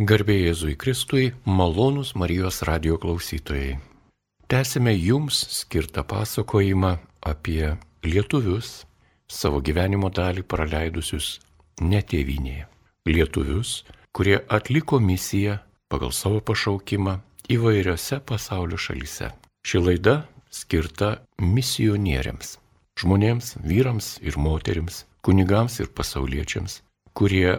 Garbė Jėzui Kristui, malonūs Marijos radio klausytojai. Tęsime jums skirtą pasakojimą apie lietuvius, savo gyvenimo dalį praleidusius netėvinėje. Lietuvius, kurie atliko misiją pagal savo pašaukimą įvairiose pasaulio šalyse. Ši laida skirta misionieriams, žmonėms, vyrams ir moteriams, kunigams ir pasauliečiams, kurie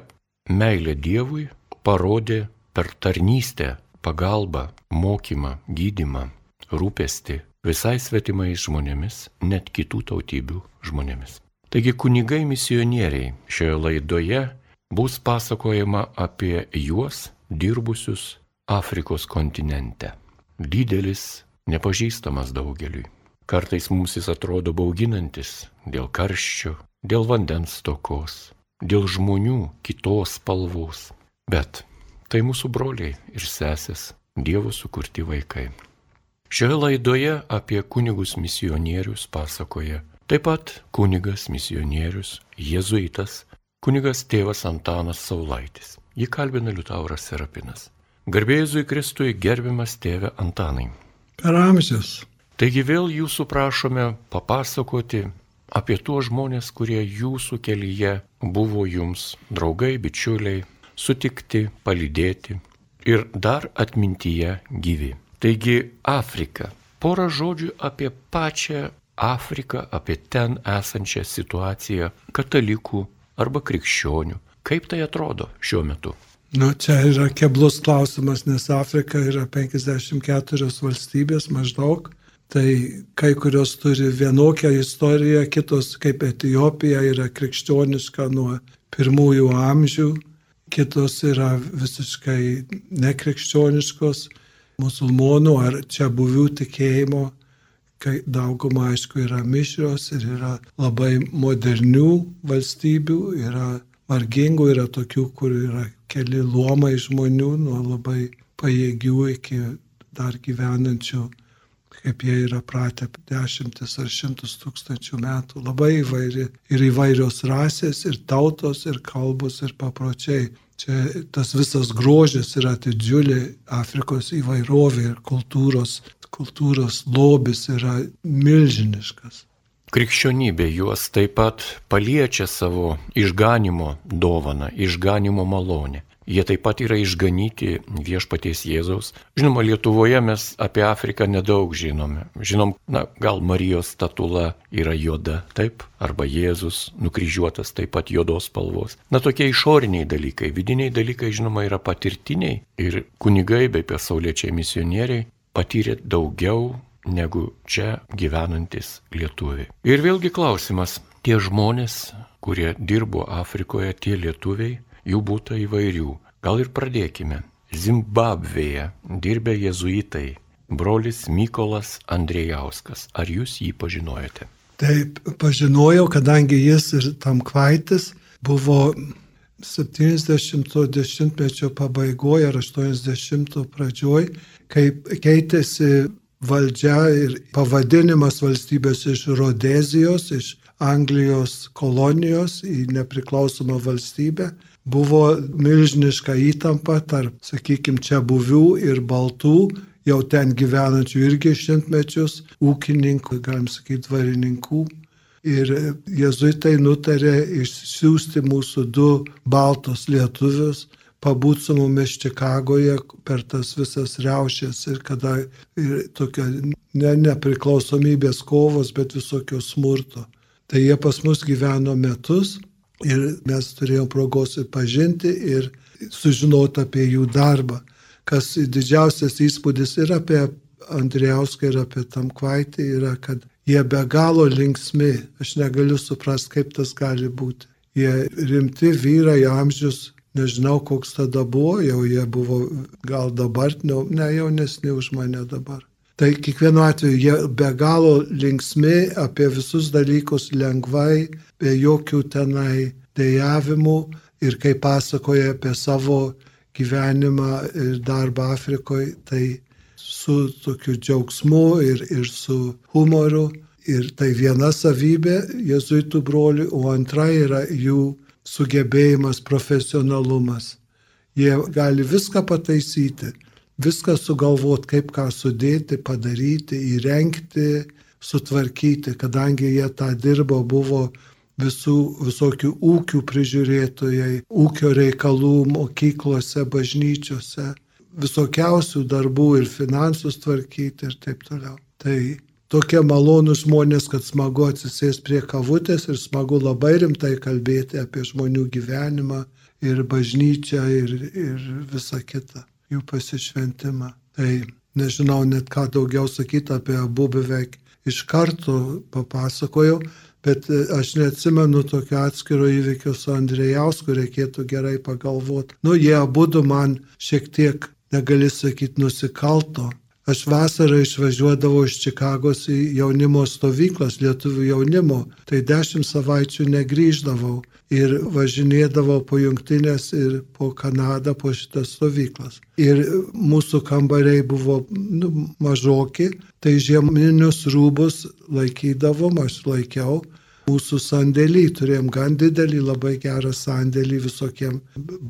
meilę Dievui parodė per tarnystę, pagalbą, mokymą, gydimą, rūpestį visai svetimais žmonėmis, net kitų tautybių žmonėmis. Taigi kunigai misionieriai šioje laidoje bus pasakojama apie juos dirbusius Afrikos kontinente. Didelis, nepažįstamas daugeliui. Kartais mums jis atrodo bauginantis dėl karščio, dėl vandens tokos, dėl žmonių kitos spalvos. Bet tai mūsų broliai ir sesės, Dievo sukurti vaikai. Šioje laidoje apie kunigus misionierius pasakoja taip pat kunigas misionierius, jėzuitas, kunigas tėvas Antanas Saulaitis. Jį kalbina Liutauras Serapinas. Garbėjusui Kristui gerbiamas tėve Antanai. Per amžius. Taigi vėl jūsų prašome papasakoti apie tuos žmonės, kurie jūsų kelyje buvo jums draugai, bičiuliai, sutikti, palydėti ir dar atmintyje gyvi. Taigi Afrika. Porą žodžių apie pačią Afriką, apie ten esančią situaciją katalikų arba krikščionių. Kaip tai atrodo šiuo metu? Nu, čia yra keblus klausimas, nes Afrika yra 54 valstybės maždaug. Tai kai kurios turi vienokią istoriją, kitos kaip Etijopija yra krikščioniška nuo pirmųjų amžių kitos yra visiškai nekrikščioniškos, musulmonų ar čia buvių tikėjimo, kai dauguma aišku yra mišrios ir yra labai modernių valstybių, yra vargingų, yra tokių, kur yra keli luomai žmonių, nuo labai pajėgių iki dar gyvenančių kaip jie yra pratę dešimtis ar šimtus tūkstančių metų. Labai įvairi ir įvairios rasės, ir tautos, ir kalbos, ir papročiai. Čia tas visas grožis yra didžiulė Afrikos įvairovė ir kultūros, kultūros lobis yra milžiniškas. Krikščionybė juos taip pat paliečia savo išganimo dovaną, išganimo malonę. Jie taip pat yra išganyti viešpaties Jėzaus. Žinoma, Lietuvoje mes apie Afriką nedaug žinome. Žinom, na, gal Marijos statula yra juoda, taip, arba Jėzus nukryžiuotas taip pat juodos spalvos. Na, tokie išoriniai dalykai, vidiniai dalykai, žinoma, yra patirtiniai ir kunigai bei pasauliečiai misionieriai patyrė daugiau negu čia gyvenantis lietuviai. Ir vėlgi klausimas, tie žmonės, kurie dirbo Afrikoje, tie lietuviai, jų būta įvairių. Gal ir pradėkime. Zimbabvėje dirbę jėzuitai, brolis Mykolas Andrėjauskas. Ar jūs jį pažinojate? Taip, pažinojau, kadangi jis ir tam kvaitis buvo 70-mečio pabaigoje ar 80-mečio pradžioj, kai keitėsi valdžia ir pavadinimas valstybės iš Rodezijos, iš Anglijos kolonijos į nepriklausomą valstybę buvo milžiniška įtampa tarp, sakykime, čia buvių ir baltų, jau ten gyvenančių irgi šimtmečius, ūkininkų, galim sakyti, dvarininkų. Ir jezuitai nutarė išsiųsti mūsų du baltus lietuvius, pabūt su mumis Čikagoje per tas visas riaušės ir kada ir tokia ne nepriklausomybės kovos, bet visokio smurto. Tai jie pas mus gyveno metus Ir mes turėjom progos pažinti ir sužinoti apie jų darbą. Kas didžiausias įspūdis yra apie Andrijauską ir apie Tamkvaitį yra, kad jie be galo linksmi. Aš negaliu suprasti, kaip tas gali būti. Jie rimti vyrai, amžius, nežinau, koks tada buvo, jau jie buvo gal dabar, ne jaunesni už mane dabar. Tai kiekvienu atveju jie be galo linksmi apie visus dalykus lengvai, be jokių tenai dėjavimų ir kai pasakoja apie savo gyvenimą ir darbą Afrikoje, tai su tokiu džiaugsmu ir, ir su humoru. Ir tai viena savybė jezuitų brolių, o antra yra jų sugebėjimas, profesionalumas. Jie gali viską pataisyti, viską sugalvoti, kaip ką sudėti, padaryti, įrengti, sutvarkyti, kadangi jie tą dirbo, buvo visų visokių ūkių prižiūrėtojai, ūkio reikalų mokyklose, bažnyčiose, visokiausių darbų ir finansus tvarkyti ir taip toliau. Tai tokie malonūs žmonės, kad smagu atsisės prie kavutės ir smagu labai rimtai kalbėti apie žmonių gyvenimą ir bažnyčią ir, ir visą kitą, jų pasišventimą. Tai nežinau net ką daugiau sakyti apie abu beveik iš karto papasakojau, bet e, aš neatsimenu tokio atskiro įvykio su Andrėjausku, reikėtų gerai pagalvoti. Nu, jie abu man šiek tiek, negali sakyti, nusikalto. Aš vasarą išvažiuodavau iš Čikagos į jaunimo stovyklas, lietuvių jaunimo, tai dešimt savaičių negryždavau ir važinėdavo po jungtinės ir po Kanadą, po šitas stovyklas. Ir mūsų kambariai buvo nu, mažoki, tai žieminius rūbus laikydavom, aš laikiau. Mūsų sandėlį turėjom gan didelį, labai gerą sandėlį visokiem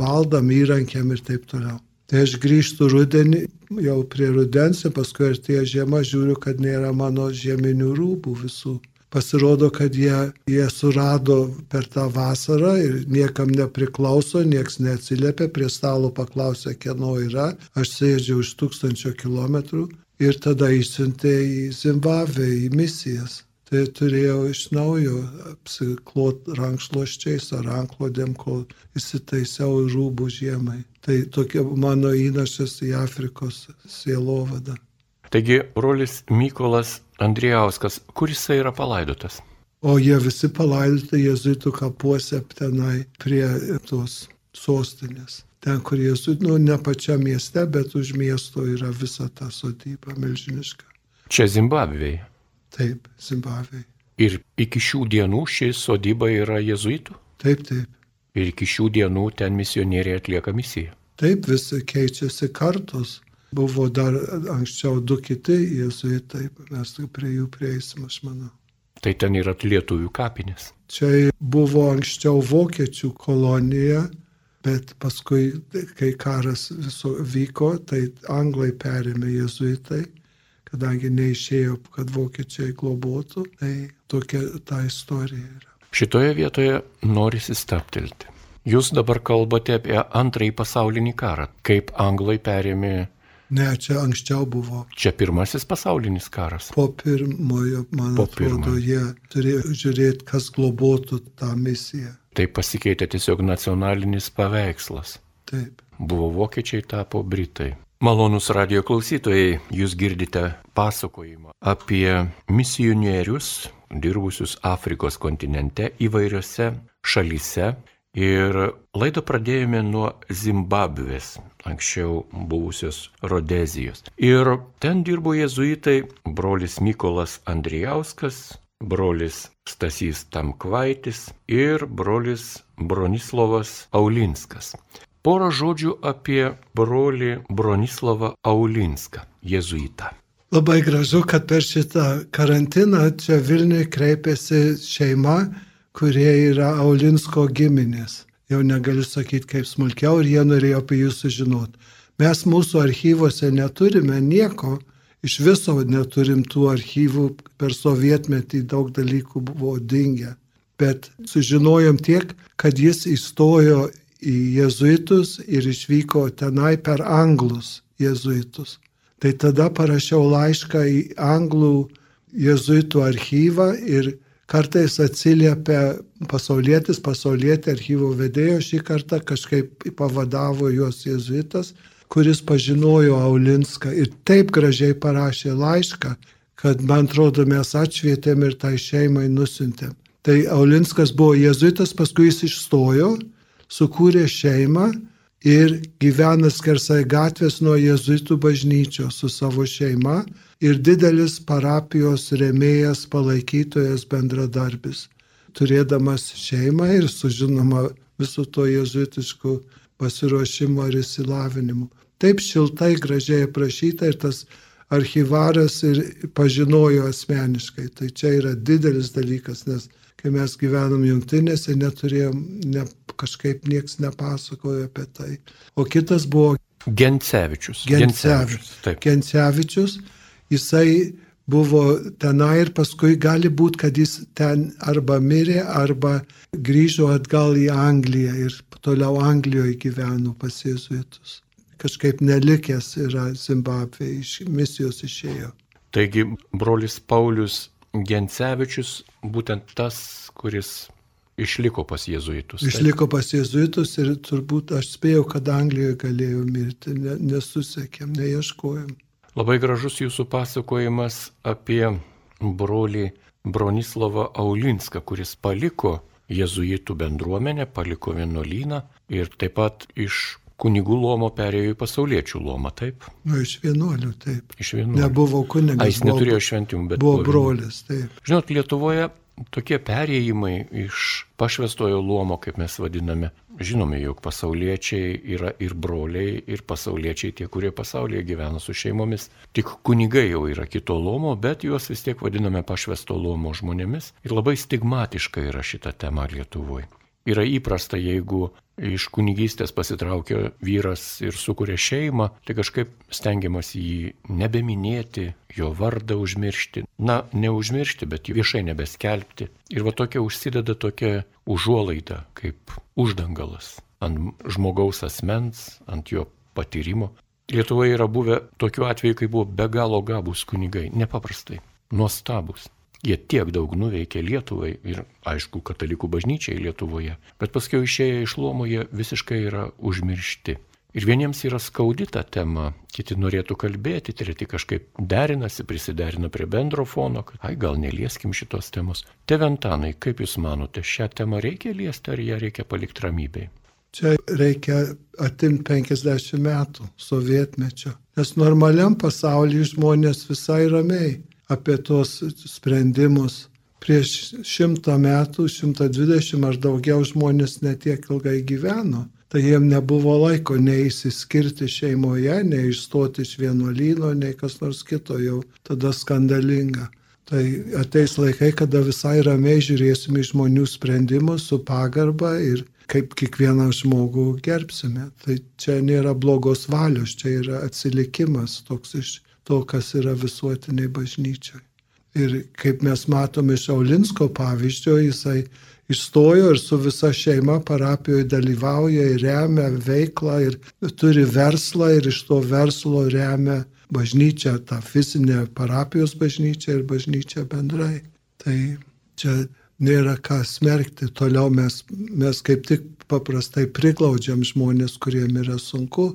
baldam, įrankiam ir taip toliau. Tai aš grįžtu rudenį, jau prie rudens, paskui artėja žiema, žiūriu, kad nėra mano žieminių rūbų visų pasirodo, kad jie, jie surado per tą vasarą ir niekam nepriklauso, nieks neatsiliepia, prie stalo paklausė, kieno yra, aš sėdžiu už tūkstančio kilometrų ir tada išsiuntė į Zimbabvę, į misijas. Tai turėjau iš naujo apsiklot rankšluoščiais ar ranklodėm, kol įsitaisiau rūbų žiemai. Tai tokia mano įnašas į Afrikos sielovadą. Taigi, brolis Mykolas Andrijauskas, kur jisai yra palaidotas? O jie visi palaidoti jezuitų kapuose tenai prie tos sostinės. Ten, kur jezuitų, nu, ne pačia mieste, bet už miesto yra visa ta sodyba milžiniška. Čia Zimbabvėje. Taip, Zimbabvėje. Ir iki šių dienų ši sodyba yra jezuitų? Taip, taip. Ir iki šių dienų ten misionieriai atlieka misiją. Taip, vis keičiasi kartos. Buvo dar anksčiau du kiti jėzuitai, mes prie jų prieisim, aš manau. Tai ten yra lietuvių kapinės. Čia buvo anksčiau vokiečių kolonija, bet paskui, kai karas viso vyko, tai anglai perėmė jėzuitai, kadangi neišėjo, kad vokiečiai globotų, tai tokia ta istorija yra. Šitoje vietoje norisi staptelti. Jūs dabar kalbate apie antrąjį pasaulinį karą, kaip anglai perėmė Ne, čia anksčiau buvo. Čia pirmasis pasaulinis karas. Po pirmojo, man po atrodo, pirmojo. jie turėjo žiūrėti, kas globotų tą misiją. Tai pasikeitė tiesiog nacionalinis paveikslas. Taip. Buvo vokiečiai, tapo britai. Malonus radio klausytojai, jūs girdite pasakojimą apie misionierius dirbusius Afrikos kontinente įvairiose šalyse Ir laidą pradėjome nuo Zimbabvės, anksčiau buvusios Rodezijos. Ir ten dirbo jezuitai brolis Mykolas Andrijauskas, brolis Stasys Tamkvaitis ir brolis Bronislavas Aulinskas. Porą žodžių apie brolį Bronislavą Aulinską, jezuitą. Labai gražu, kad per šitą karantiną čia Vilniui kreipėsi šeima kurie yra Aulinsko giminės. Jau negaliu sakyti kaip smulkiau ir jie norėjo apie jūs sužinoti. Mes mūsų archyvose neturime nieko, iš viso neturim tų archyvų, per sovietmetį daug dalykų buvo dingę. Bet sužinojom tiek, kad jis įstojo į jezuitus ir išvyko tenai per anglus jezuitus. Tai tada parašiau laišką į anglų jezuitų archyvą ir kartais atsiliepia pasaulietis, pasaulietė archyvo vedėjo šį kartą kažkaip pavadavo juos jezuitas, kuris pažinojo Aulinską ir taip gražiai parašė laišką, kad man atrodo mes atšvietėm ir tai šeimai nusintėm. Tai Aulinskas buvo jezuitas, paskui jis išstojo, sukūrė šeimą ir gyvena skersai gatvės nuo jezuitų bažnyčios su savo šeima ir didelis parapijos remėjas, palaikytojas, bendradarbis, turėdamas šeimą ir sužinoma visų to jezuitiškų pasiruošimo ir įsilavinimo. Taip šiltai, gražiai aprašyta ir tas archyvaras ir pažinojo asmeniškai. Tai čia yra didelis dalykas, nes kai mes gyvenom jungtinėse, neturėjom, ne, kažkaip nieks nepasakojo apie tai. O kitas buvo Gencevičius. Gencevičius. Taip. Gencevičius, jisai buvo tenai ir paskui gali būti, kad jis ten arba mirė, arba grįžo atgal į Angliją ir toliau Anglijoje gyveno pas jėzuitus. Kažkaip nelikęs yra Zimbabvė, iš misijos išėjo. Taigi brolis Paulius Gencevičius būtent tas, kuris išliko pas jėzuitus. Išliko pas jėzuitus ir turbūt aš spėjau, kad Anglijoje galėjo mirti, ne, nesusekėm, neieškojom. Labai gražus jūsų pasakojimas apie brolį Bronislavą Aulinską, kuris paliko jėzuitų bendruomenę, paliko vienuolyną ir taip pat iš kunigų lomo perėjo į pasauliečių lomą, taip? Nu, iš vienuolių, taip. Iš vienuolių. Nebuvo A, kunigas. jis neturėjo šventimų, bet Buvo brolis, taip. Žinot, Lietuvoje tokie perėjimai iš pašvestojo luomo, kaip mes vadiname, žinome, jog pasauliečiai yra ir broliai, ir pasauliečiai tie, kurie pasaulyje gyvena su šeimomis. Tik kunigai jau yra kito luomo, bet juos vis tiek vadiname pašvesto luomo žmonėmis. Ir labai stigmatiška yra šita tema Lietuvoje. Yra įprasta, jeigu iš kunigystės pasitraukia vyras ir sukuria šeimą, tai kažkaip stengiamas jį nebeminėti, jo vardą užmiršti. Na, neužmiršti, bet viešai nebeskelbti. Ir va tokia užsideda tokia užuolaida, kaip uždangalas ant žmogaus asmens, ant jo patyrimo. Lietuvoje yra buvę tokių atvejų, kai buvo be galo gabus kunigai, nepaprastai, nuostabus. Jie tiek daug nuveikė Lietuvai ir, aišku, katalikų bažnyčiai Lietuvoje, bet paskui išėję iš Lomo jie visiškai yra užmiršti. Ir vieniems yra skaudi ta tema, kiti norėtų kalbėti, treti kažkaip derinasi, prisiderina prie bendro fono, kad, ai, gal nelieskim šitos temos. Teventanai, kaip Jūs manote, šią temą reikia liesti ar ją reikia palikti ramybei? Čia reikia atimti 50 metų sovietmečio. Nes normaliam pasaulyje žmonės visai ramiai apie tos sprendimus. Prieš šimtą metų, 120 ar daugiau žmonės netiek ilgai gyveno. Tai jiem nebuvo laiko nei įsiskirti šeimoje, nei išstoti iš vienuolyno, nei kas nors kito jau tada skandalinga. Tai ateis laikai, kada visai ramiai žiūrėsime į žmonių sprendimus su pagarba ir kaip kiekvieną žmogų gerbsime. Tai čia nėra blogos valios, čia yra atsilikimas toks iš to, kas yra visuotiniai bažnyčiai. Ir kaip mes matome iš Aulinsko pavyzdžio, jisai išstojo ir su visa šeima parapijoje dalyvauja ir remia veiklą ir turi verslą ir iš to verslo remia bažnyčią, tą fizinę parapijos bažnyčią ir bažnyčią bendrai. Tai čia nėra ką smerkti. Toliau mes, mes kaip tik paprastai priglaudžiam žmonės, kuriem yra sunku,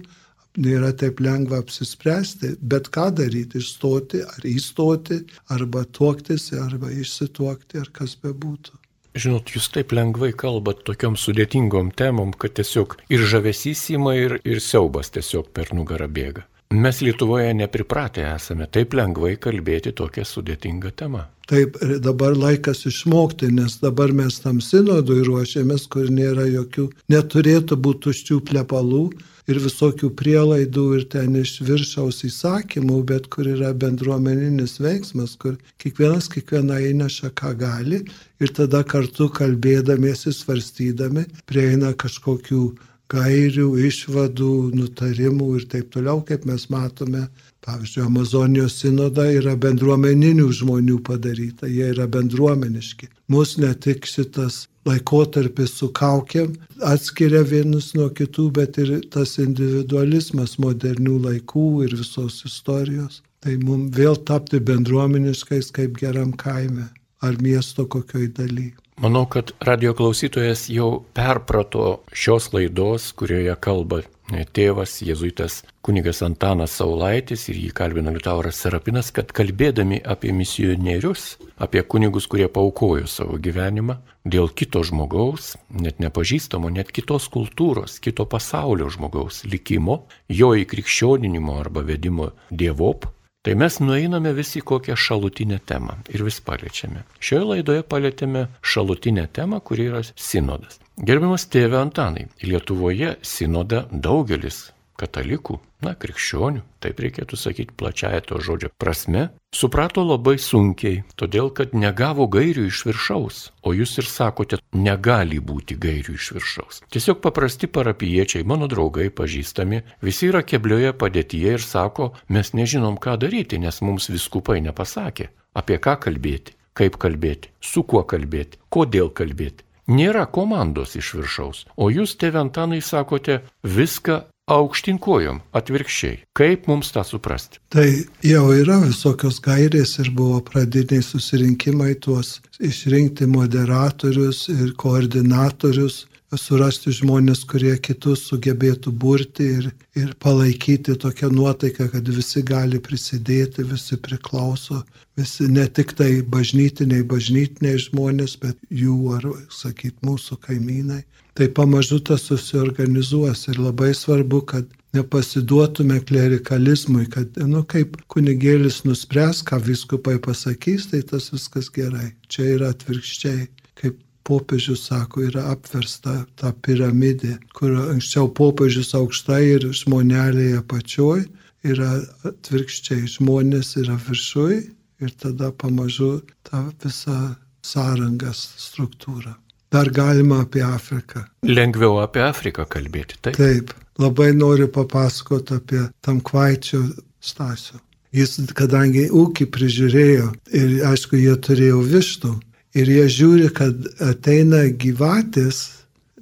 nėra taip lengva apsispręsti, bet ką daryti, išstoti ar įstoti, arba tuoktis, arba išsituokti, ar kas bebūtų. Žinot, jūs taip lengvai kalbat tokiom sudėtingom temom, kad tiesiog ir žavesys įma, ir, ir siaubas tiesiog per nugarą bėga. Mes Lietuvoje nepripratę esame taip lengvai kalbėti tokią sudėtingą temą. Taip, ir dabar laikas išmokti, nes dabar mes tam sinodui ruošiamės, kur nėra jokių, neturėtų būti tuščių plepalų ir visokių prielaidų ir ten iš viršaus įsakymų, bet kur yra bendruomeninis veiksmas, kur kiekvienas kiekviena įneša, ką gali ir tada kartu kalbėdamiesi, svarstydami, prieina kažkokių gairių, išvadų, nutarimų ir taip toliau, kaip mes matome. Pavyzdžiui, Amazonijos sinoda yra bendruomeninių žmonių padaryta, jie yra bendruomeniški. Mūsų ne tik šitas laikotarpis su kaukiam atskiria vienus nuo kitų, bet ir tas individualizmas modernių laikų ir visos istorijos. Tai mums vėl tapti bendruomeniškais kaip geram kaime ar miesto kokioj daly. Manau, kad radio klausytojas jau perprato šios laidos, kurioje kalba tėvas jėzuitas kunigas Antanas Saulaitis ir jį kalbina Liutauras Serapinas, kad kalbėdami apie misionierius, apie kunigus, kurie paukojo savo gyvenimą dėl kito žmogaus, net nepažįstamo, net kitos kultūros, kito pasaulio žmogaus likimo, jo įkrikščioninimo arba vedimo dievop, Tai mes nueiname visi kokią šalutinę temą ir vis paliečiame. Šioje laidoje palėtėme šalutinę temą, kuri yra sinodas. Gerbiamas tėve Antanai, Lietuvoje sinodą daugelis katalikų, na, krikščionių, taip reikėtų sakyti plačiaja to žodžio prasme, suprato labai sunkiai, todėl kad negavo gairių iš viršaus, o jūs ir sakote, negali būti gairių iš viršaus. Tiesiog paprasti parapiečiai, mano draugai, pažįstami, visi yra keblioje padėtyje ir sako, mes nežinom, ką daryti, nes mums viskupai nepasakė, apie ką kalbėti, kaip kalbėti, su kuo kalbėti, kodėl kalbėti. Nėra komandos iš viršaus, o jūs, tėventanai, sakote, viską aukštinkojom, atvirkščiai. Kaip mums tą suprasti? Tai jau yra visokios gairės ir buvo pradiniai susirinkimai tuos išrinkti moderatorius ir koordinatorius, surasti žmonės, kurie kitus sugebėtų burti ir, ir palaikyti tokią nuotaiką, kad visi gali prisidėti, visi priklauso, visi ne tik tai bažnytiniai, bažnytiniai žmonės, bet jų ar, sakyt, mūsų kaimynai tai pamažu tas susiorganizuos ir labai svarbu, kad nepasiduotume klerikalizmui, kad, nu, kaip kunigėlis nuspręs, ką viskupai pasakys, tai tas viskas gerai. Čia yra atvirkščiai, kaip popiežius sako, yra apversta ta piramidė, kur anksčiau popiežius aukštai ir žmonelėje apačioj, yra atvirkščiai, žmonės yra viršui ir tada pamažu ta visa sąrangas struktūra. Dar galima apie Afriką. Lengviau apie Afriką kalbėti, taip? Taip, labai noriu papasakoti apie Tamkvaičio Stasio. Jis, kadangi ūkį prižiūrėjo ir aišku, jie turėjo vištų ir jie žiūri, kad ateina gyvatės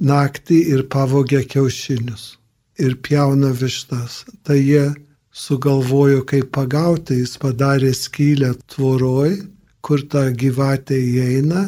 naktį ir pavogia kiaušinius ir pjauna vištas. Tai jie sugalvojo, kaip pagauti, jis padarė skylę tvoroj, kur ta gyvatė įeina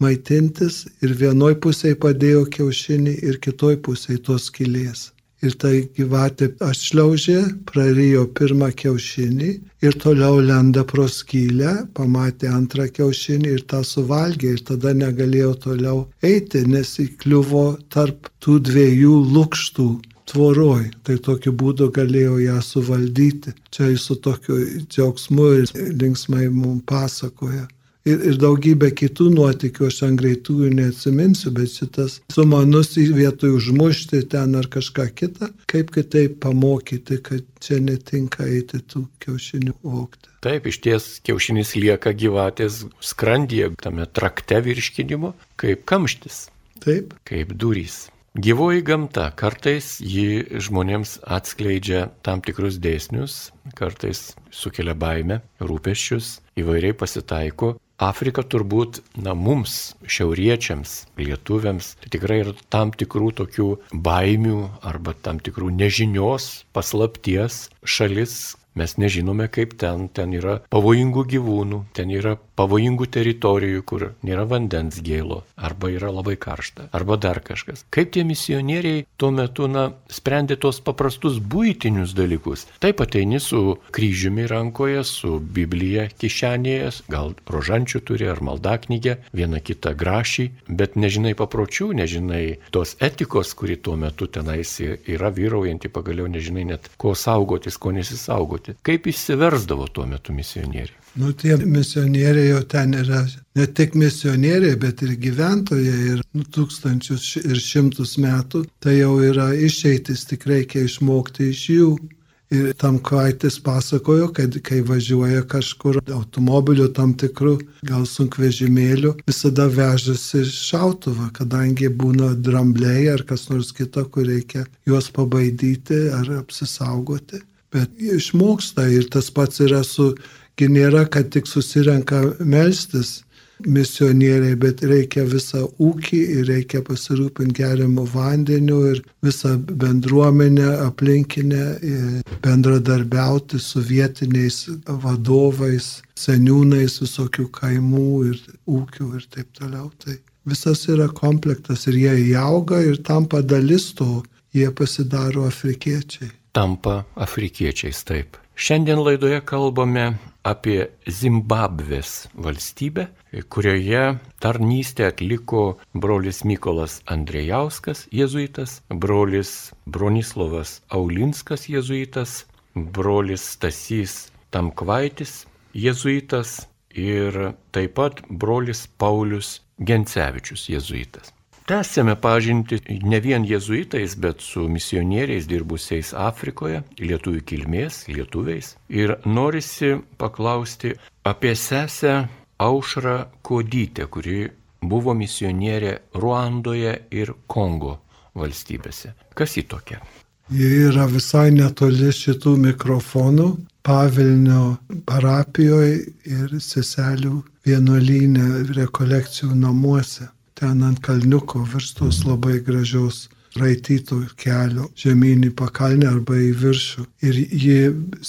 maitintis ir vienoj pusėje padėjo kiaušinį ir kitoj pusėje tos skylės. Ir tai gyvatė atšliaužė, prarijo pirmą kiaušinį ir toliau lenda pro skylę, pamatė antrą kiaušinį ir tą suvalgė ir tada negalėjo toliau eiti, nes įkliuvo tarp tų dviejų lūkštų tvoroj. Tai tokiu būdu galėjo ją suvaldyti. Čia jis su tokiu džiaugsmu ir linksmai mums pasakoja ir, ir daugybė kitų nuotikių, aš ant greitųjų neatsiminsiu, bet šitas sumanus į vietoj užmušti ten ar kažką kitą, kaip kitaip pamokyti, kad čia netinka eiti tų kiaušinių vokti. Taip, iš ties kiaušinis lieka gyvatės skrandyje, tame trakte virškinimo, kaip kamštis. Taip. Kaip durys. Gyvoji gamta kartais ji žmonėms atskleidžia tam tikrus dėsnius, kartais sukelia baimę, rūpeščius, įvairiai pasitaiko, Afrika turbūt, na, mums, šiauriečiams, lietuviams, tai tikrai yra tam tikrų tokių baimių arba tam tikrų nežinios, paslapties šalis, Mes nežinome, kaip ten, ten yra pavojingų gyvūnų, ten yra pavojingų teritorijų, kur nėra vandens gėlo, arba yra labai karšta, arba dar kažkas. Kaip tie misionieriai tuo metu, na, sprendė tos paprastus būtinius dalykus. Taip ateini su kryžiumi rankoje, su Biblija kišenėje, gal rožančių turi ar maldaknygę, vieną kitą grašį, bet nežinai papročių, nežinai tos etikos, kuri tuo metu tenais yra vyraujanti, pagaliau nežinai net ko saugotis, ko nesisaugoti saugoti. Kaip išsiversdavo tuo metu misionieriai? Nu, tie misionieriai jau ten yra ne tik misionieriai, bet ir gyventojai ir nu, tūkstančius ir šimtus metų. Tai jau yra išeitis, tik reikia išmokti iš jų. Ir tam kvaitis pasakojo, kad kai važiuoja kažkur automobiliu tam tikru, gal sunkvežimėliu, visada vežasi šautuvą, kadangi būna drambliai ar kas nors kita, kur reikia juos pabaidyti ar apsisaugoti bet išmoksta ir tas pats yra su, gi nėra, kad tik susirenka melstis misionieriai, bet reikia visą ūkį ir reikia pasirūpinti geriamų vandeniu ir visą bendruomenę aplinkinę bendradarbiauti su vietiniais vadovais, seniūnais visokių kaimų ir ūkių ir taip toliau. Tai visas yra komplektas ir jie įauga ir tampa dalis to, jie pasidaro afrikiečiai tampa afrikiečiais taip. Šiandien laidoje kalbame apie Zimbabvės valstybę, kurioje tarnystę atliko brolis Mykolas Andrėjauskas, jėzuitas, brolis Bronislovas Aulinskas, jėzuitas, brolis Stasys Tamkvaitis, jėzuitas ir taip pat brolis Paulius Gencevičius, jėzuitas. Tęsėme pažinti ne vien jezuitais, bet su misionieriais dirbusiais Afrikoje, lietuvių kilmės, lietuviais. Ir norisi paklausti apie sesę Aušrą Kodytę, kuri buvo misionierė Ruandoje ir Kongo valstybėse. Kas į tokia? Jie yra visai netoli šitų mikrofonų, Pavilnio parapijoje ir seselių vienuolynė rekolekcijų namuose. Ten ant kalniuko virš tos labai gražios raityto kelio žemyn į pakalnę arba į viršų. Ir ji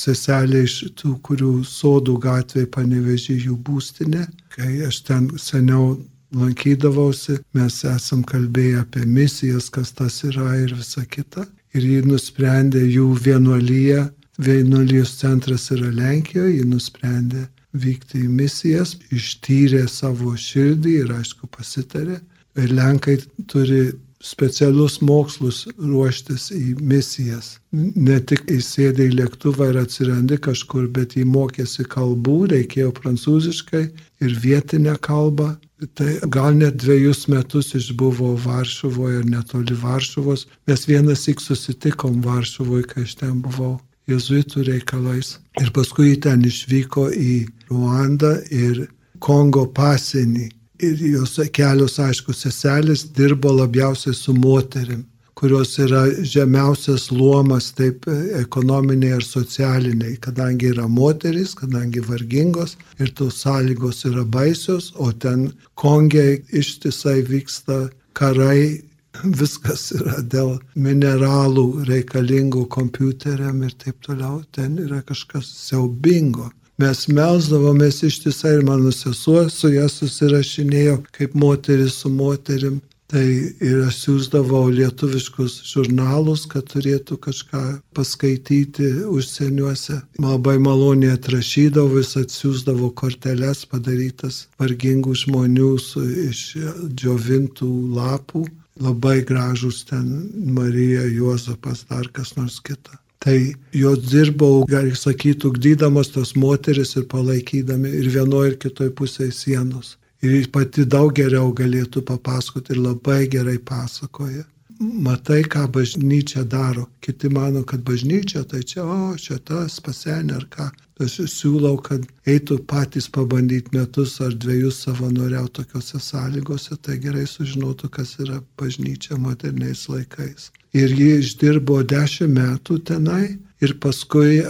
seselė iš tų, kurių sodų gatvėje panevežė jų būstinę. Kai aš ten seniau lankydavausi, mes esam kalbėję apie misijas, kas tas yra ir visa kita. Ir ji nusprendė jų vienuolyje Vienuolijos centras yra Lenkijoje, ji nusprendė vykti į misijas, ištyrė savo širdį ir aišku pasitarė. Ir Lenkai turi specialius mokslus ruoštis į misijas. Ne tik įsėdė į lėktuvą ir atsirandi kažkur, bet jį mokėsi kalbų, reikėjo prancūziškai ir vietinę kalbą. Tai gal net dviejus metus išbuvo Varšuvoje ir netoli Varšuvos. Mes vienas tik susitikom Varšuvoje, kai aš ten buvau jezuitų reikalais. Ir paskui ten išvyko į Ruandą ir Kongo pasienį. Ir jos kelios, aišku, seselis dirbo labiausiai su moterim, kurios yra žemiausias luomas taip ekonominiai ir socialiniai, kadangi yra moteris, kadangi vargingos ir tos sąlygos yra baisios, o ten Kongiai ištisai vyksta karai viskas yra dėl mineralų reikalingų kompiuteriam ir taip toliau. Ten yra kažkas siaubingo. Mes melzdavomės ištisai ir mano sesuo su ją susirašinėjo kaip moteris su moterim. Tai ir aš siūsdavau lietuviškus žurnalus, kad turėtų kažką paskaityti užsieniuose. Labai maloniai atrašydavau, vis atsiūsdavau korteles padarytas vargingų žmonių su, iš džiovintų lapų labai gražus ten Marija, Juozapas, dar kas nors kita. Tai jos dirbau, gali sakyti, ugdydamos tos moteris ir palaikydami ir vienoje ir kitoje pusėje sienos. Ir pati daug geriau galėtų papasakoti ir labai gerai pasakoja matai, ką bažnyčia daro. Kiti mano, kad bažnyčia tai čia, o, čia tas pasenė ar ką. Aš siūlau, kad eitų patys pabandyti metus ar dviejus savanoriau tokiuose sąlygose, tai gerai sužinotų, kas yra bažnyčia moderniais laikais. Ir ji išdirbo dešimt metų tenai ir paskui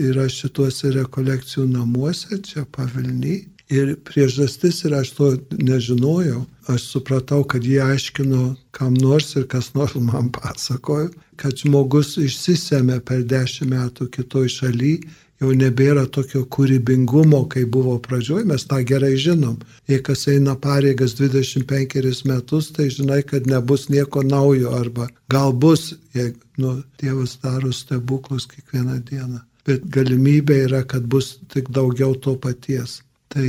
yra šituose rekolekcijų namuose, čia pavilny. Ir priežastis ir aš to nežinojau. Aš supratau, kad jie aiškino kam nors ir kas nors man pasakojo, kad žmogus išsisėmė per dešimt metų kitoj šaly, jau nebėra tokio kūrybingumo, kai buvo pradžioj, mes tą gerai žinom. Jei kas eina pareigas 25 metus, tai žinai, kad nebus nieko naujo arba gal bus, jei nu, Dievas daro stebuklus kiekvieną dieną. Bet galimybė yra, kad bus tik daugiau to paties. Tai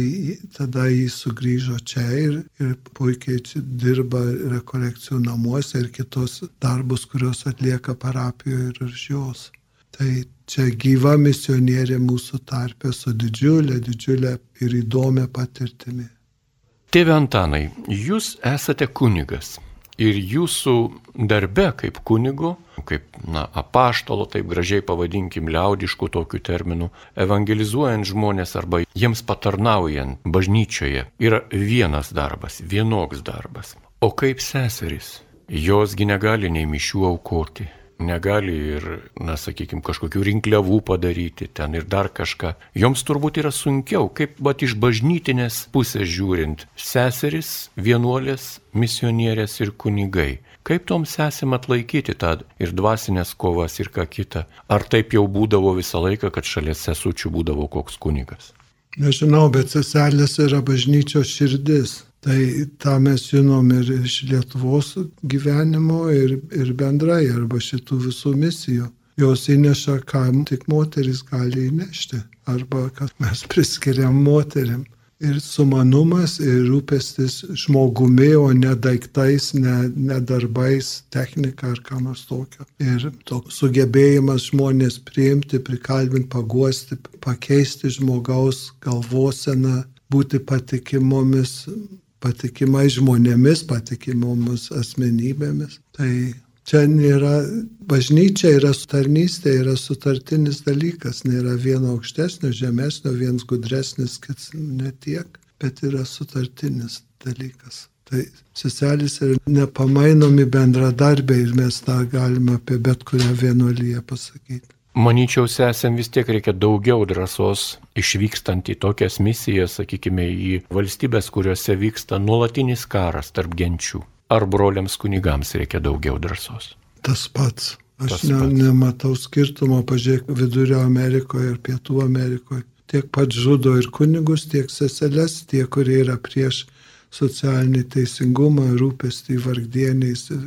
tada jis sugrįžo čia ir, ir puikiai dirba rekolekcijų namuose ir kitos darbus, kuriuos atlieka parapijoje ir iš jos. Tai čia gyva misionierė mūsų tarpė su didžiulė, didžiulė ir įdomia patirtimi. Tėve Antanai, jūs esate kunigas ir jūsų darbe kaip kunigo, kaip na, apaštalo, taip gražiai pavadinkim liaudiškų tokių terminų, evangelizuojant žmonės arba jiems patarnaujant bažnyčioje, yra vienas darbas, vienoks darbas. O kaip seserys, josgi negali nei mišių aukoti, negali ir, na, sakykime, kažkokių rinkliavų padaryti ten ir dar kažką. Joms turbūt yra sunkiau, kaip bat iš bažnytinės pusės žiūrint, seseris, vienuolės, misionierės ir kunigai. Kaip toms sesėm atlaikyti tą ir dvasinės kovas ir ką kitą? Ar taip jau būdavo visą laiką, kad šalia sesučių būdavo koks kunigas? Nežinau, bet seselės yra bažnyčios širdis. Tai tą mes žinom ir iš Lietuvos gyvenimo ir, ir bendrai, arba šitų visų misijų. Jos įneša, ką tik moteris gali įnešti, arba kad mes priskiriam moterim. Ir sumanumas, ir rūpestis žmogumi, o ne daiktais, ne, ne darbais, technika ar ką nors tokio. Ir toks sugebėjimas žmonės priimti, prikalbinti, paguosti, pakeisti žmogaus galvoseną, būti patikimomis patikimai žmonėmis, patikimomis asmenybėmis. Tai čia nėra, bažnyčia yra tarnystė, yra sutartinis dalykas, nėra vieno aukštesnio, žemesnio, vienas gudresnis, kits netiek, bet yra sutartinis dalykas. Tai seselis yra nepamainomi bendradarbiai ir mes tą galime apie bet kurią vienuolyje pasakyti. Manyčiau, sesėm vis tiek reikia daugiau drąsos išvykstant į tokias misijas, sakykime, į valstybės, kuriuose vyksta nuolatinis karas tarp genčių. Ar broliams kunigams reikia daugiau drąsos? Tas pats. Aš Tas ne, pats. nematau skirtumo, pažiūrėk, Vidurio Amerikoje ir Pietų Amerikoje. Tiek pat žudo ir kunigus, tiek seseles, tie, kurie yra prieš socialinį teisingumą, rūpestį vargdieniais ir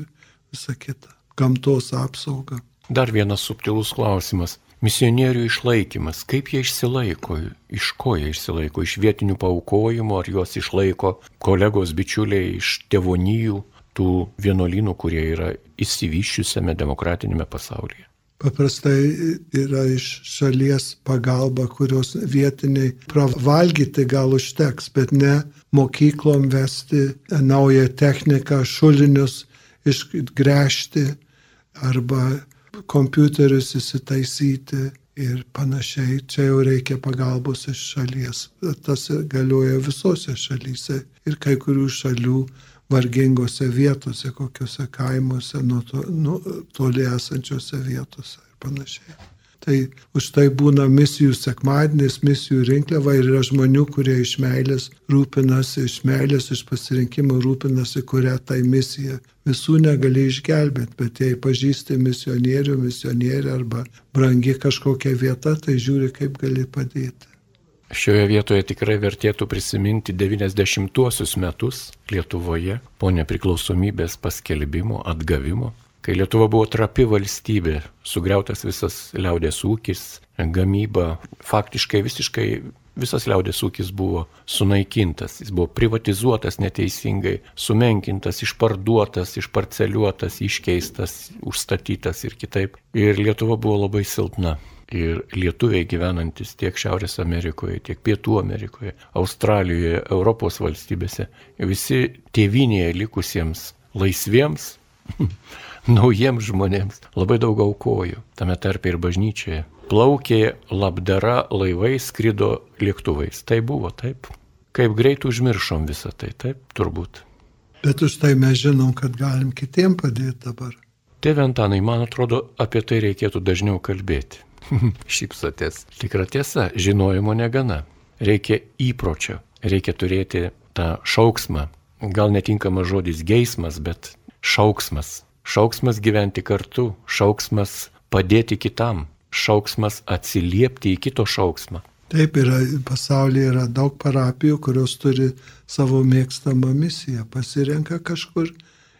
visą kitą. Gamtos apsaugą. Dar vienas subtilus klausimas. Misionierių išlaikymas. Kaip jie išsilaiko? Iš ko jie išsilaiko? Iš vietinių paukojimų, ar juos išlaiko kolegos bičiuliai iš tėvonyjų, tų vienuolynų, kurie yra įsivyščiusiame demokratinėme pasaulyje? paprastai yra iš šalies pagalba, kurios vietiniai pravalgyti gal užteks, bet ne mokyklom vesti naują techniką, šulinius išgręžti arba kompiuterius įsitaisyti ir panašiai. Čia jau reikia pagalbos iš šalies. Tas galioja visose šalyse ir kai kurių šalių vargingose vietose, kokiuose kaimuose, nuo to, nu, toli esančiose vietose ir panašiai. Tai už tai būna misijų sekmadienis, misijų rinkliava ir yra žmonių, kurie iš meilės rūpinasi, iš meilės, iš pasirinkimo rūpinasi, kurią tai misija. Visų negali išgelbėti, bet jei pažįsti misionierių, misionierį arba brangi kažkokia vieta, tai žiūri, kaip gali padėti. Šioje vietoje tikrai vertėtų prisiminti 90-uosius metus Lietuvoje po nepriklausomybės paskelbimo, atgavimo, kai Lietuva buvo trapi valstybė, sugriautas visas liaudės ūkis, gamyba, faktiškai visiškai visas liaudės ūkis buvo sunaikintas, jis buvo privatizuotas neteisingai, sumenkintas, išparduotas, išparceliuotas, iškeistas, užstatytas ir kitaip. Ir Lietuva buvo labai silpna ir lietuviai gyvenantis tiek Šiaurės Amerikoje, tiek Pietų Amerikoje, Australijoje, Europos valstybėse, visi tėvinėje likusiems laisviems, naujiems žmonėms labai daug aukojo, tame tarpe ir bažnyčioje. Plaukė labdara laivai, skrido lėktuvais. Tai buvo taip. Kaip greit užmiršom visą tai, taip, turbūt. Bet už tai mes žinom, kad galim kitiem padėti dabar. Tėve Antanai, man atrodo, apie tai reikėtų dažniau kalbėti. Šypsotės. Tikra tiesa, žinojimo negana. Reikia įpročio, reikia turėti tą šauksmą. Gal netinkamas žodis geismas, bet šauksmas. Šauksmas gyventi kartu, šauksmas padėti kitam, šauksmas atsiliepti į kito šauksmą. Taip yra, pasaulyje yra daug parapijų, kurios turi savo mėgstamą misiją, pasirenka kažkur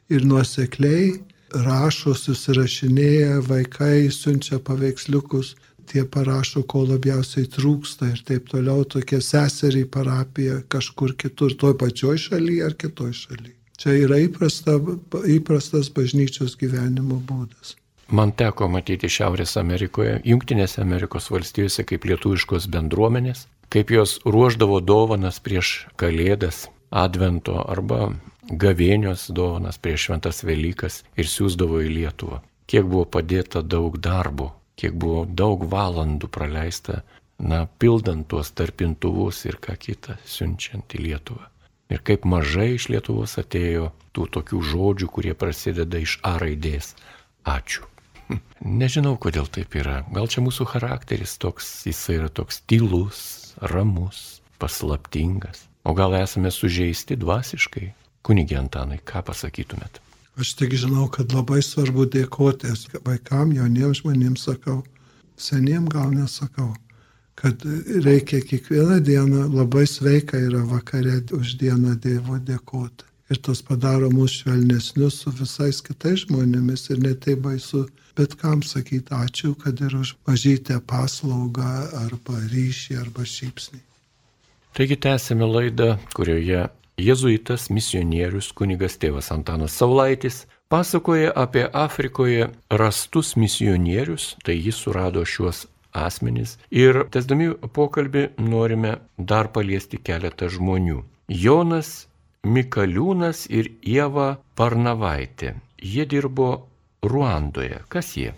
ir nuosekliai rašo, susirašinėja, vaikai siunčia paveiksliukus, tie parašo, ko labiausiai trūksta ir taip toliau, tokia seserį parapija kažkur kitur, toj pačioj šalyje ar kitoj šalyje. Čia yra įprasta, įprastas bažnyčios gyvenimo būdas. Man teko matyti Šiaurės Amerikoje, Junktinėse Amerikos valstijose kaip lietuviškos bendruomenės, kaip jos ruoždavo dovanas prieš Kalėdas, Advento arba gavėnios dovanas prieš šventas Velykas ir siūsdavo į Lietuvą. Kiek buvo padėta daug darbo, kiek buvo daug valandų praleista, na, pildant tuos tarpintuvus ir ką kitą siunčiant į Lietuvą. Ir kaip mažai iš Lietuvos atėjo tų tokių žodžių, kurie prasideda iš A raidės. Ačiū. Nežinau, kodėl taip yra. Gal čia mūsų charakteris toks, jis yra toks tylus, ramus, paslaptingas. O gal esame sužeisti dvasiškai, Kunigė Antanai, ką pasakytumėt? Aš tik žinau, kad labai svarbu dėkoti vaikam, jauniems žmonėms sakau, seniem gal nesakau, kad reikia kiekvieną dieną labai sveika yra vakare už dieną Dievo dėkoti. Ir tas padaro mus švelnesnius su visais kitais žmonėmis ir netai baisu, bet kam sakyti ačiū, kad ir už mažytę paslaugą arba ryšį arba šypsnį. Taigi tęsime laidą, kurioje Jėzuitas misionierius kunigas tėvas Antanas Saulaitis pasakoja apie Afrikoje rastus misionierius, tai jis surado šiuos asmenys. Ir tesdami pokalbį norime dar paliesti keletą žmonių. Jonas Mikaliūnas ir Ieva Parnavaitė. Jie dirbo Ruandoje. Kas jie?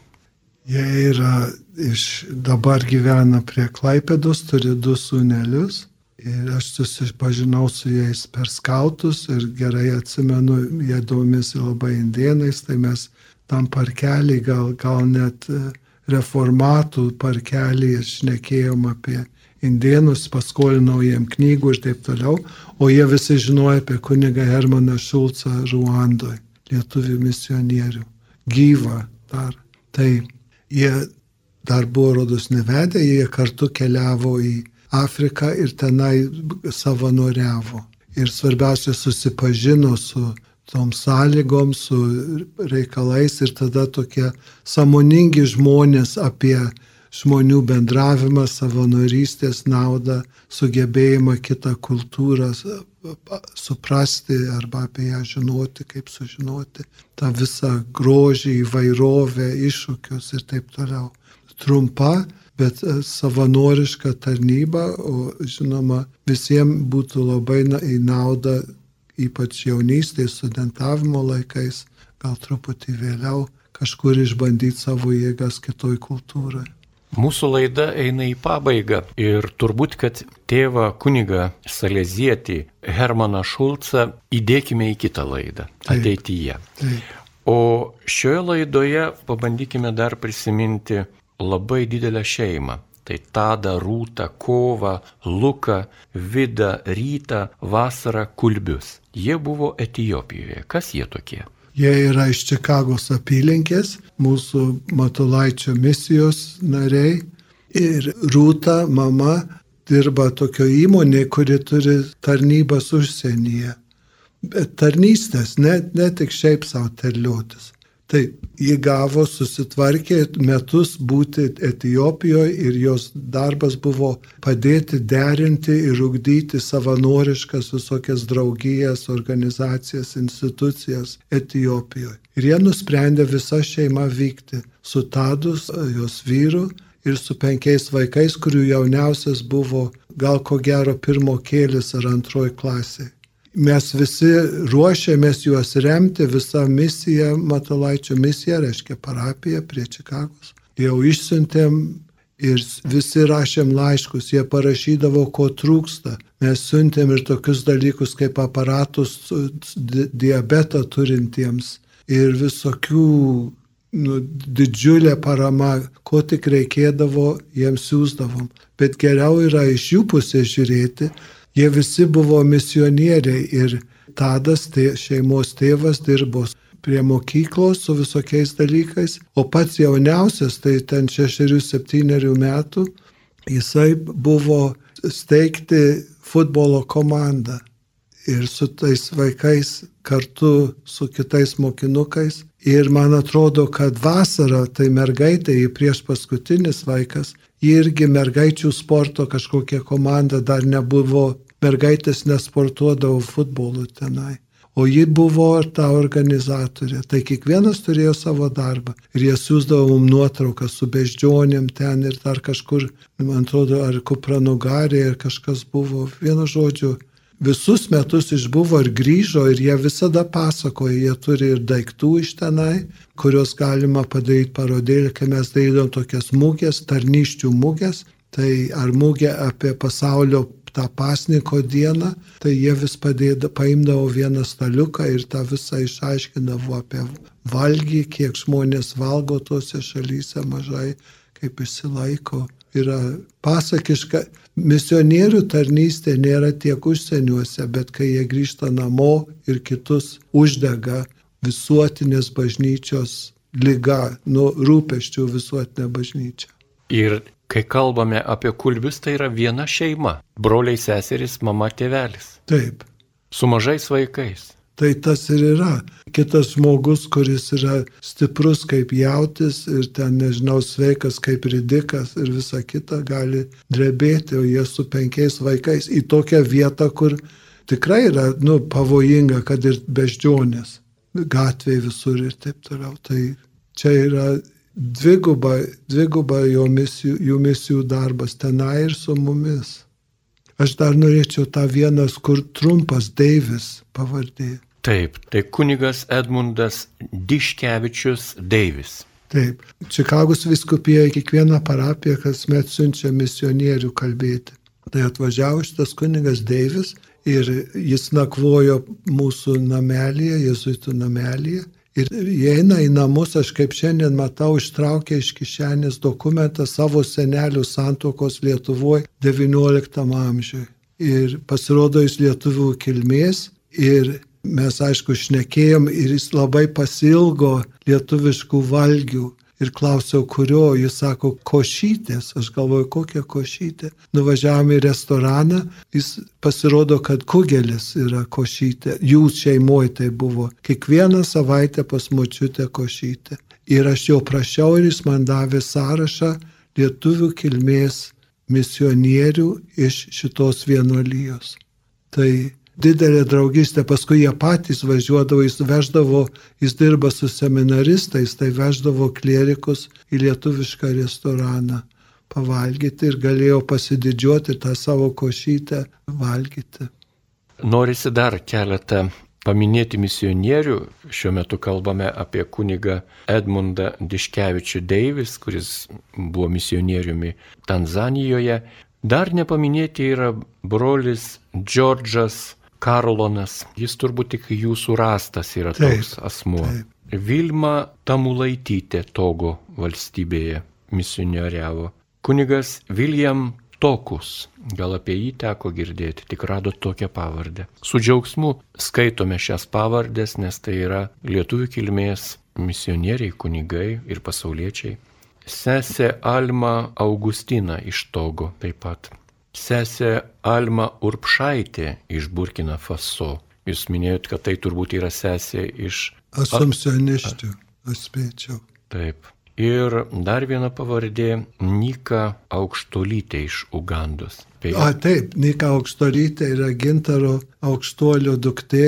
Jie yra iš dabar gyvena prie Klaipėdos, turi du sūnelius. Ir aš susipažinau su jais per skautus ir gerai atsimenu, jie domisi labai indienais, tai mes tam parkelį, gal, gal net e, reformatų parkelį šnekėjom apie indienus, paskolinau jiem knygų ir taip toliau, o jie visi žinojo apie kunigą Hermaną Šulcą Ruandoje, lietuvių misionierių, gyvą dar. Tai jie dar buvo rodos nevedę, jie kartu keliavo į Afriką ir tenai savanoriavo. Ir svarbiausia, susipažino su tom sąlygom, su reikalais ir tada tokie samoningi žmonės apie žmonių bendravimą, savanorystės naudą, sugebėjimą kitą kultūrą suprasti arba apie ją žinoti, kaip sužinoti, tą visą grožį, įvairovę, iššūkius ir taip toliau. Trumpa, bet e, savanoriška tarnyba, o žinoma, visiems būtų labai į naudą, ypač jaunystėje, studentavimo laikais, gal truputį vėliau, kažkur išbandyti savo jėgas kitoj kultūrai. Mūsų laida eina į pabaigą ir turbūt, kad tėvą kunigą Salezietį Hermaną Šulcą įdėkime į kitą laidą taip, ateityje. Taip. O šioje laidoje pabandykime dar prisiminti labai didelę šeimą. Tai tada Rūta, Kova, Luka, Vida, Ryta, Vasara, Kulbius. Jie buvo Etijopijoje. Kas jie tokie? Jie yra iš Čikagos apylinkės, mūsų Matulaičio misijos nariai. Ir Rūta, mama, dirba tokio įmonė, kuri turi tarnybas užsienyje. Bet tarnystės, ne, ne tik šiaip savo terliuotis. Tai jį gavo, susitvarkė metus būti Etijopijoje ir jos darbas buvo padėti derinti ir ugdyti savanoriškas visokias draugijas, organizacijas, institucijas Etijopijoje. Ir jie nusprendė visą šeimą vykti su Tadus, jos vyru ir su penkiais vaikais, kurių jauniausias buvo gal ko gero pirmo kėlis ar antroji klasė mes visi ruošiamės juos remti, visa misija, Matulaičio misija, reiškia parapija prie Čikagos. Jau išsiuntėm ir visi rašėm laiškus, jie parašydavo, ko trūksta. Mes siuntėm ir tokius dalykus kaip aparatus diabetą turintiems ir visokių nu, didžiulė parama, ko tik reikėdavo, jiems siūsdavom. Bet geriau yra iš jų pusės žiūrėti, Jie visi buvo misionieriai ir Tadas, tai šeimos tėvas, dirbo prie mokyklos su visokiais dalykais, o pats jauniausias, tai ten šešerių, septyniarių metų, jisai buvo steigti futbolo komandą ir su tais vaikais kartu su kitais mokinukais. Ir man atrodo, kad vasara, tai mergaitė, prieš paskutinis vaikas, irgi mergaičių sporto kažkokia komanda dar nebuvo mergaitės nesportuodavo futbolu tenai. O ji buvo ta organizatorė. Tai kiekvienas turėjo savo darbą. Ir jie siūsdavo mums nuotraukas su beždžionėm ten ir dar kažkur, man atrodo, ar kupranugarė, ar kažkas buvo. Vienu žodžiu, visus metus išbuvo ir grįžo ir jie visada pasakoja, jie turi ir daiktų iš tenai, kuriuos galima padaryti parodėlį, kai mes darydom tokias mūgės, tarnyščių mūgės. Tai ar mūgė apie pasaulio tą pasniko dieną, tai jie vis padėdavo, paimdavo vieną staliuką ir tą visą išaiškindavo apie valgį, kiek žmonės valgo tose šalyse mažai, kaip įsilaiko. Yra pasakiška, misionierių tarnystė nėra tiek užsieniuose, bet kai jie grįžta namo ir kitus uždega visuotinės bažnyčios lyga, nuo rūpeščių visuotinė bažnyčia. Ir Kai kalbame apie kulbius, tai yra viena šeima - broliai, seserys, mama, tėvelis. Taip. Su mažais vaikais. Tai tas ir yra. Kitas žmogus, kuris yra stiprus kaip jautis ir ten, nežinau, sveikas kaip ridikas ir visa kita gali drebėti, o jie su penkiais vaikais į tokią vietą, kur tikrai yra, nu, pavojinga, kad ir beždžionės, gatvėje visur ir taip toliau. Tai čia yra dviguba, dviguba jo misijų, jų misijų darbas tenai ir su mumis. Aš dar norėčiau tą vienas, kur trumpas Deivis pavardė. Taip, tai kunigas Edmundas Diškevičius Deivis. Taip, Čikagos viskupija į kiekvieną parapiją kasmet siunčia misionierių kalbėti. Tai atvažiavo šitas kunigas Deivis ir jis nakvojo mūsų namelėje, jezuitų namelėje. Ir jie eina į namus, aš kaip šiandien matau, ištraukia iš kišenės dokumentą savo senelių santokos Lietuvoje XIX amžiuje. Ir pasirodo iš lietuvių kilmės ir mes aišku šnekėjom ir jis labai pasilgo lietuviškų valgių. Ir klausiau, kurio, jis sako, košytės. Aš galvoju, kokia košytė. Nuvažiavome į restoraną, jis pasirodo, kad kugelis yra košytė. Jų šeimoje tai buvo. Kiekvieną savaitę pas močiutę košytė. Ir aš jo prašiau ir jis man davė sąrašą lietuvių kilmės misionierių iš šitos vienuolijos. Tai didelė draugystė, paskui jie patys važiuodavo, jis veždavo, jis dirba su seminaristais, tai veždavo klierikus į lietuvišką restoraną pavalgyti ir galėjo pasididžiuoti tą savo košytę valgyti. Norisi dar keletą paminėti misionierių. Šiuo metu kalbame apie kunigą Edmundą Diškevičių Deivis, kuris buvo misionieriumi Tanzanijoje. Dar nepaminėti yra brolis Džordžas Karlonas, jis turbūt tik jūsų rastas yra taip, toks asmuo. Taip. Vilma Tamulaitytė Togo valstybėje misionieriavo. Kunigas William Tokus, gal apie jį teko girdėti, tik rado tokią pavardę. Su džiaugsmu skaitome šias pavardės, nes tai yra lietuvių kilmės misionieriai, kunigai ir pasauliečiai. Sesė Alma Augustina iš Togo taip pat sesė Alma Urpšaitė iš Burkina Faso. Jūs minėjot, kad tai turbūt yra sesė iš... Asumsioniščių, aš spėčiau. Taip. Ir dar viena pavardė - Nika Aukštolytė iš Ugandos. Tai... A, taip, Nika Aukštolytė yra gintaro aukštuolio duktė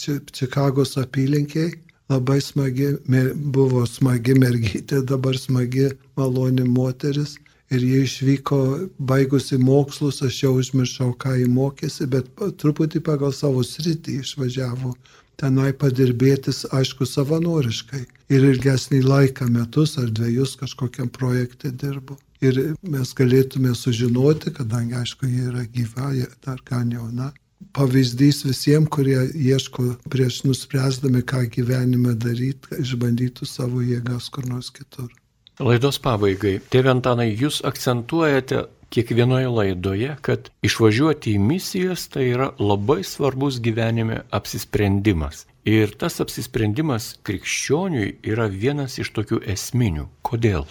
Čikagos apylinkiai. Labai smagi, buvo smagi mergytė, dabar smagi maloni moteris ir jie išvyko baigusi mokslus, aš jau užmiršau, ką jį mokėsi, bet truputį pagal savo sritį išvažiavo tenai padirbėtis, aišku, savanoriškai. Ir ilgesnį laiką, metus ar dviejus kažkokiam projekte dirbo. Ir mes galėtume sužinoti, kadangi, aišku, jie yra gyva, jie dar gan jauna. Pavyzdys visiems, kurie ieško prieš nuspręsdami, ką gyvenime daryti, išbandytų savo jėgas kur nors kitur. Laidos pabaigai. Tėve Antanai, jūs akcentuojate kiekvienoje laidoje, kad išvažiuoti į misijas tai yra labai svarbus gyvenime apsisprendimas. Ir tas apsisprendimas krikščioniui yra vienas iš tokių esminių. Kodėl?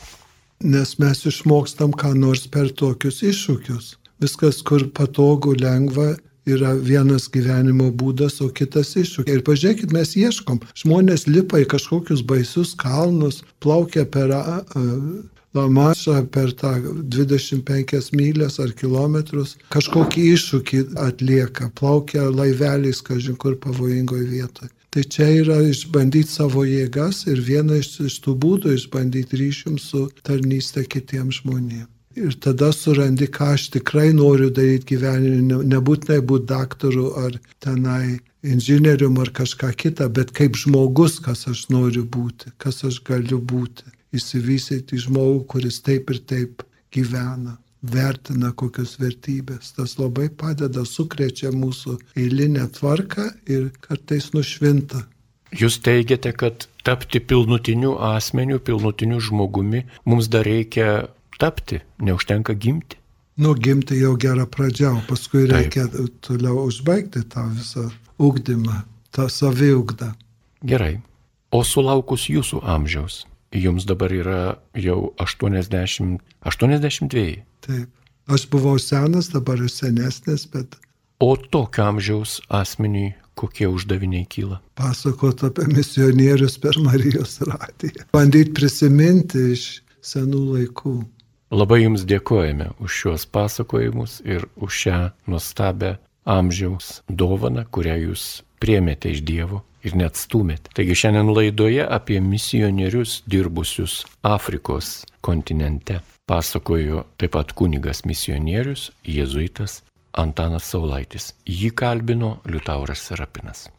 Nes mes išmokstam ką nors per tokius iššūkius. Viskas, kur patogu, lengva, yra vienas gyvenimo būdas, o kitas iššūkiai. Ir pažiūrėkit, mes ieškom. Žmonės lipa į kažkokius baisius kalnus, plaukia per Lamašą, per tą 25 mylės ar kilometrus, kažkokį iššūkį atlieka, plaukia laiveliais, kažin kur pavojingoje vietoje. Tai čia yra išbandyti savo jėgas ir viena iš, iš tų būdų išbandyti ryšium su tarnystė kitiems žmonėms. Ir tada surandi, ką aš tikrai noriu daryti gyvenime, nebūtinai būti daktaru ar tenai inžinierium ar kažką kitą, bet kaip žmogus, kas aš noriu būti, kas aš galiu būti. Įsivysyti žmogų, kuris taip ir taip gyvena, vertina kokios vertybės. Tas labai padeda, sukrečia mūsų eilinę tvarką ir kartais nušvinta. Jūs teigiate, kad tapti pilnutiniu asmeniu, pilnutiniu žmogumi mums dar reikia tapti, neužtenka gimti. Nu, gimti jau gera pradžia, o paskui Taip. reikia toliau užbaigti tą visą ugdymą, tą saviugdą. Gerai. O sulaukus jūsų amžiaus, jums dabar yra jau 80, 82. Taip. Aš buvau senas, dabar esu senesnis, bet. O tokio amžiaus asmeniui kokie uždaviniai kyla? Pasakot apie misionierius per Marijos radiją. Bandyti prisiminti iš senų laikų. Labai Jums dėkojame už šiuos pasakojimus ir už šią nuostabę amžiaus dovaną, kurią Jūs priemėte iš Dievo ir net stumėte. Taigi šiandien laidoje apie misionierius dirbusius Afrikos kontinente pasakojo taip pat kunigas misionierius, jėzuitas Antanas Saulaitis. Jį kalbino Liutauras Serapinas.